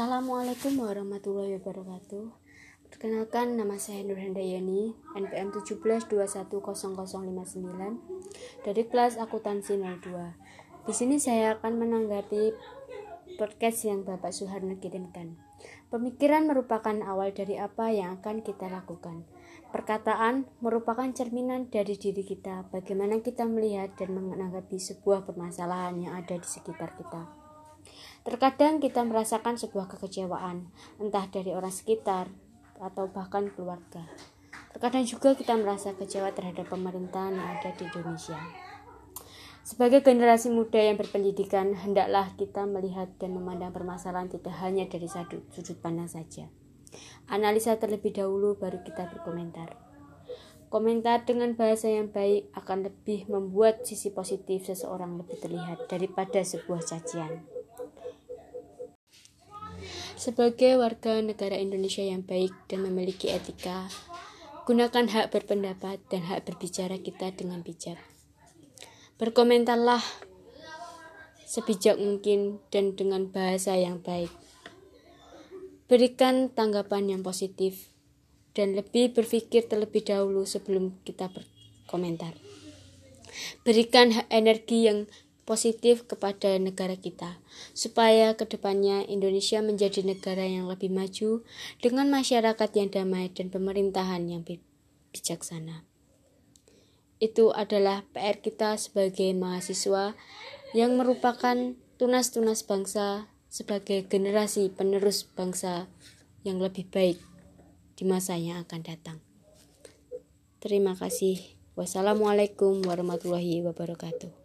Assalamualaikum warahmatullahi wabarakatuh. Perkenalkan nama saya Nur Handayani, NPM 17210059 dari kelas akuntansi 02. Di sini saya akan menanggapi podcast yang Bapak Suharno kirimkan. Pemikiran merupakan awal dari apa yang akan kita lakukan. Perkataan merupakan cerminan dari diri kita, bagaimana kita melihat dan menanggapi sebuah permasalahan yang ada di sekitar kita. Terkadang kita merasakan sebuah kekecewaan, entah dari orang sekitar atau bahkan keluarga. Terkadang juga kita merasa kecewa terhadap pemerintahan yang ada di Indonesia. Sebagai generasi muda yang berpendidikan, hendaklah kita melihat dan memandang permasalahan tidak hanya dari sudut, sudut pandang saja. Analisa terlebih dahulu baru kita berkomentar. Komentar dengan bahasa yang baik akan lebih membuat sisi positif seseorang lebih terlihat daripada sebuah cacian. Sebagai warga negara Indonesia yang baik dan memiliki etika, gunakan hak berpendapat dan hak berbicara kita dengan bijak. Berkomentarlah sebijak mungkin dan dengan bahasa yang baik. Berikan tanggapan yang positif dan lebih berpikir terlebih dahulu sebelum kita berkomentar. Berikan energi yang positif kepada negara kita, supaya ke depannya Indonesia menjadi negara yang lebih maju dengan masyarakat yang damai dan pemerintahan yang bijaksana. Itu adalah PR kita sebagai mahasiswa yang merupakan tunas-tunas bangsa sebagai generasi penerus bangsa yang lebih baik di masa yang akan datang. Terima kasih. Wassalamualaikum warahmatullahi wabarakatuh.